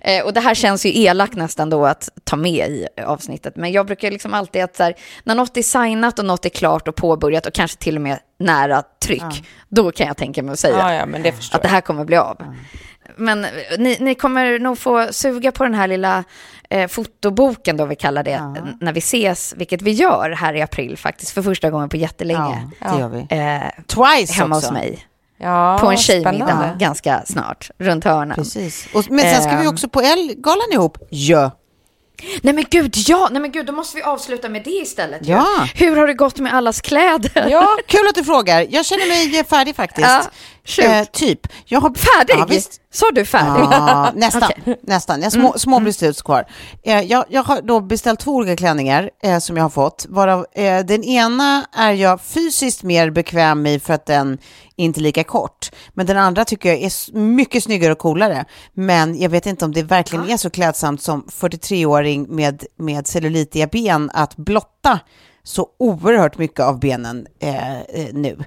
Eh, och det här känns ju elakt nästan då att ta med i avsnittet, men jag brukar liksom alltid att så här, när något är signat och något är klart och påbörjat och kanske till och med nära tryck, då kan jag tänka mig att säga Ja, ja, det att det här kommer bli av. Men eh, ni, ni kommer nog få suga på den här lilla eh, fotoboken då vi kallar det, n- när vi ses, vilket vi gör här i april faktiskt, för första gången på jättelänge. Ja, det gör vi. Eh, Twice hemma också. hos mig. Ja, på en tjejmiddag ganska snart, runt hörnan. Precis. Och, men sen ska vi Ehm. också på Elgalan ihop. Ja. Nej men gud, ja, nej men gud, då måste vi avsluta med det istället. Ja. Hur har det gått med allas kläder? Ja, kul att du frågar. Jag känner mig färdig faktiskt. Ja. Eh, typ. Jag har... Färdig? Ja, visst. Sa du färdig? Ja, nästan. Okej. nästan. Jag små, små beslut kvar. Eh, jag, jag har då beställt två olika klänningar eh, som jag har fått. Varav, eh, den ena är jag fysiskt mer bekväm i för att den inte är lika kort. Men den andra tycker jag är mycket snyggare och coolare. Men jag vet inte om det verkligen är så klädsamt som 43-åring med, med cellulitiga ben att blotta så oerhört mycket av benen eh, eh, nu.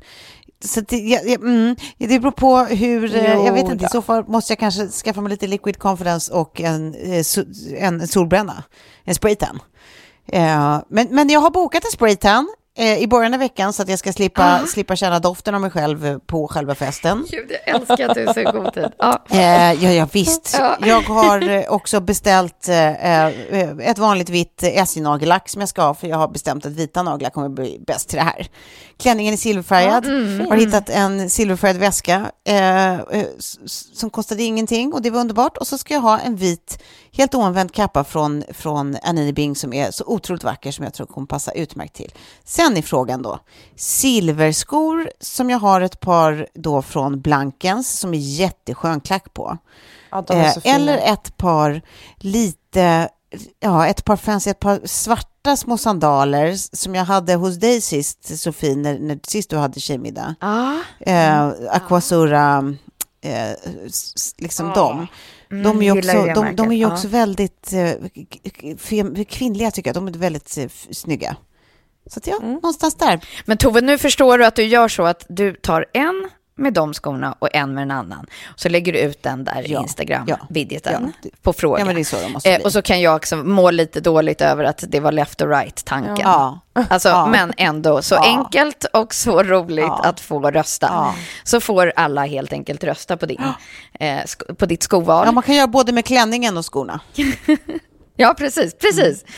Så det, jag, jag, mm, det beror på hur, eh, jag vet Jo inte, i så fall måste jag kanske skaffa mig lite liquid confidence och en, eh, en solbränna, en spraytan. Eh, men, men jag har bokat en spraytan eh, i början av veckan så att jag ska slippa, slippa känna doften av mig själv på själva festen. Gud, jag älskar att du är så god tid. Ja. Eh, ja, ja, visst. Ja. Jag har eh, också beställt eh, eh, ett vanligt vitt SJ-nagellack som jag ska ha, för jag har bestämt att vita naglar kommer bli bäst till det här. Klänningen är silverfärgad. har hittat en silverfärgad väska som kostade ingenting och det var underbart. Och så ska jag ha en vit helt oanvänd kappa från, från Annie Bing som är så otroligt vacker som jag tror kommer passa utmärkt till. Sen är frågan då, silverskor som jag har ett par då från Blankens som är jätteskön klack på. Ja, Eh, eller ett par lite, ja ett par fancy, ett par svarta små sandaler som jag hade hos dig sist Sofie, när, när sist du hade tjejmiddag. Ja. Eh, Aquasura, eh, liksom Ja. dem. Mm, De är ju gillar också, de, de är ju också ja. väldigt eh, kvinnliga tycker jag. De är väldigt eh, snygga. Så att ja, Mm. någonstans där. Men Tove, nu förstår du att du gör så att du tar en med de skorna och en med en annan. Så lägger du ut den där Ja, Instagram-vidgeten ja. på fråga. Ja, så eh, och så kan jag också må lite dåligt över att det var left och right-tanken. Ja. Alltså, Ja. Men ändå så enkelt och så roligt att få rösta. Så får alla helt enkelt rösta på, din, eh, på ditt skoval. Ja, man kan göra både med klänningen och skorna. Ja, precis. precis. Eh,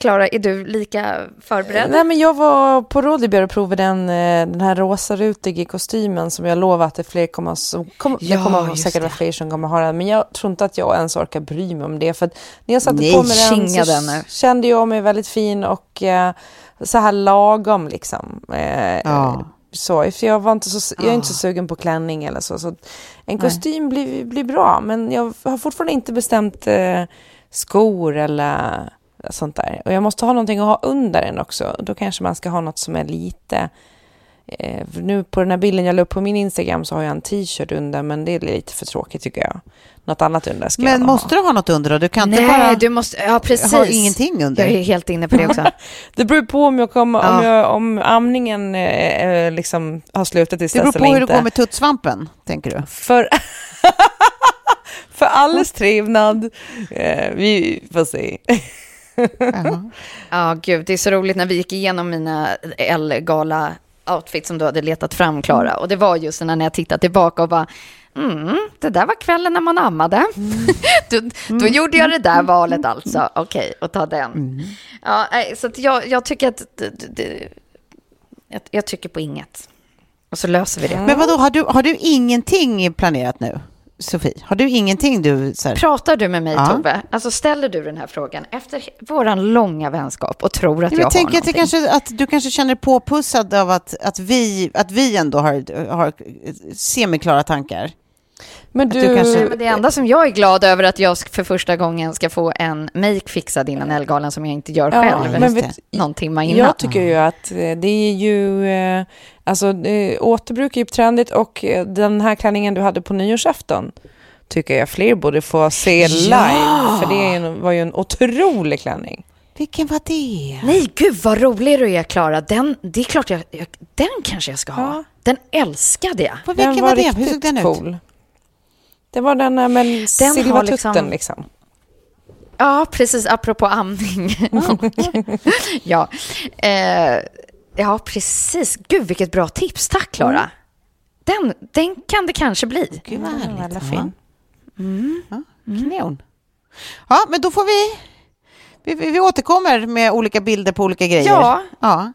Klara, är du lika förberedd? Nej, men jag var på Rådebjer och provade den, eh, den här rosa rutiga kostymen som jag lovar att det fler kommer, som det Ja, kommer säkert vara fler som kommer ha den. Men jag tror inte att jag ens orkar bry mig om det. För när jag satte Nej, på mig den så den kände jag mig väldigt fin och eh, så här lagom liksom. Eh, Ja. Så, för jag, var inte så, jag är inte så sugen på klänning eller så. så en kostym blir, blir bra, men jag har fortfarande inte bestämt eh, skor eller sånt där. Och jag måste ha någonting att ha under den också. Då kanske man ska ha något som är lite... Eh, nu på den här bilden jag la upp på min Instagram så har jag en t-shirt under, men det är lite för tråkigt tycker jag. Något annat under ska jag Men nog måste ha. du ha något under då? Du kan inte Nej, bara du måste... Ja, precis. ha ingenting under? Jag är helt inne på det också. Det beror på om, jag kommer, Ja. om, jag, om amningen eh, eh, liksom har slutat tills Det beror på eller hur det inte. går med tuttsvampen, tänker du? För, för alles trevnad. Eh, vi får se. Ja, gud, det är så roligt när vi gick igenom mina L-gala outfits som du hade letat fram, Klara. Och det var just när jag tittade tillbaka och bara, mm, det där var kvällen när man ammade. då, då gjorde jag det där valet alltså. Okej, och ta den. Ja, nej, så jag, jag tycker att, det, jag, jag tycker på inget. Och så löser vi det. Men vadå, har du, har du ingenting planerat nu, Sofie? Har du ingenting du... Så här, Pratar du med mig, Ja. Tove? Alltså ställer du den här frågan efter våran långa vänskap och tror att jag, men tänk har att, det kanske, att du kanske känner påpussad av att, att, vi, att vi ändå har, har semiklara tankar. Men du, du kanske- men det enda som jag är glad över att jag för första gången ska få en make fixad innan Ellegalan som jag inte gör Ja, själv. men vet- någon timme innan. Jag tycker ju att eh, det är ju, eh, alltså återbruk är ju trendigt och eh, den här klänningen du hade på nyårsafton tycker jag fler borde få se live, för det är var ju en otrolig klänning. Vilken var det? Nej, gud vad rolig du är, Klara. Den, det är klart jag, jag, den kanske jag ska ha. Ja. Den älskade jag. På vilken den var, var, det? Hur såg den ut? cool. Det var den här med har silvertutten liksom- liksom. Ja, precis, apropå amning. ja. Eh, ja, precis. Gud, vilket bra tips. Tack, Klara. Den, den kan det kanske bli. Gud vad Den härligt. Ja. fin. Ja, kanon. Ja, men då får vi, vi... Vi vi återkommer med olika bilder på olika grejer. Ja. ja.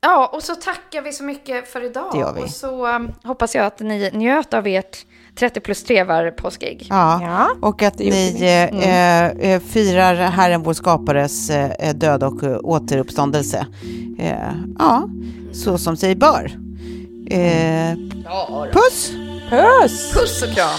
Ja, och så tackar vi så mycket för idag. Det gör vi. Och så um, hoppas jag att ni njöt av ert 30 plus 3 var påskägg. Ja, Ja, och att ni vi. eh, eh, firar Herren vår skapares eh, död och eh, återuppståndelse. Eh, ja, så som sig bör. Eh, Ja, puss! Puss! Puss och kram.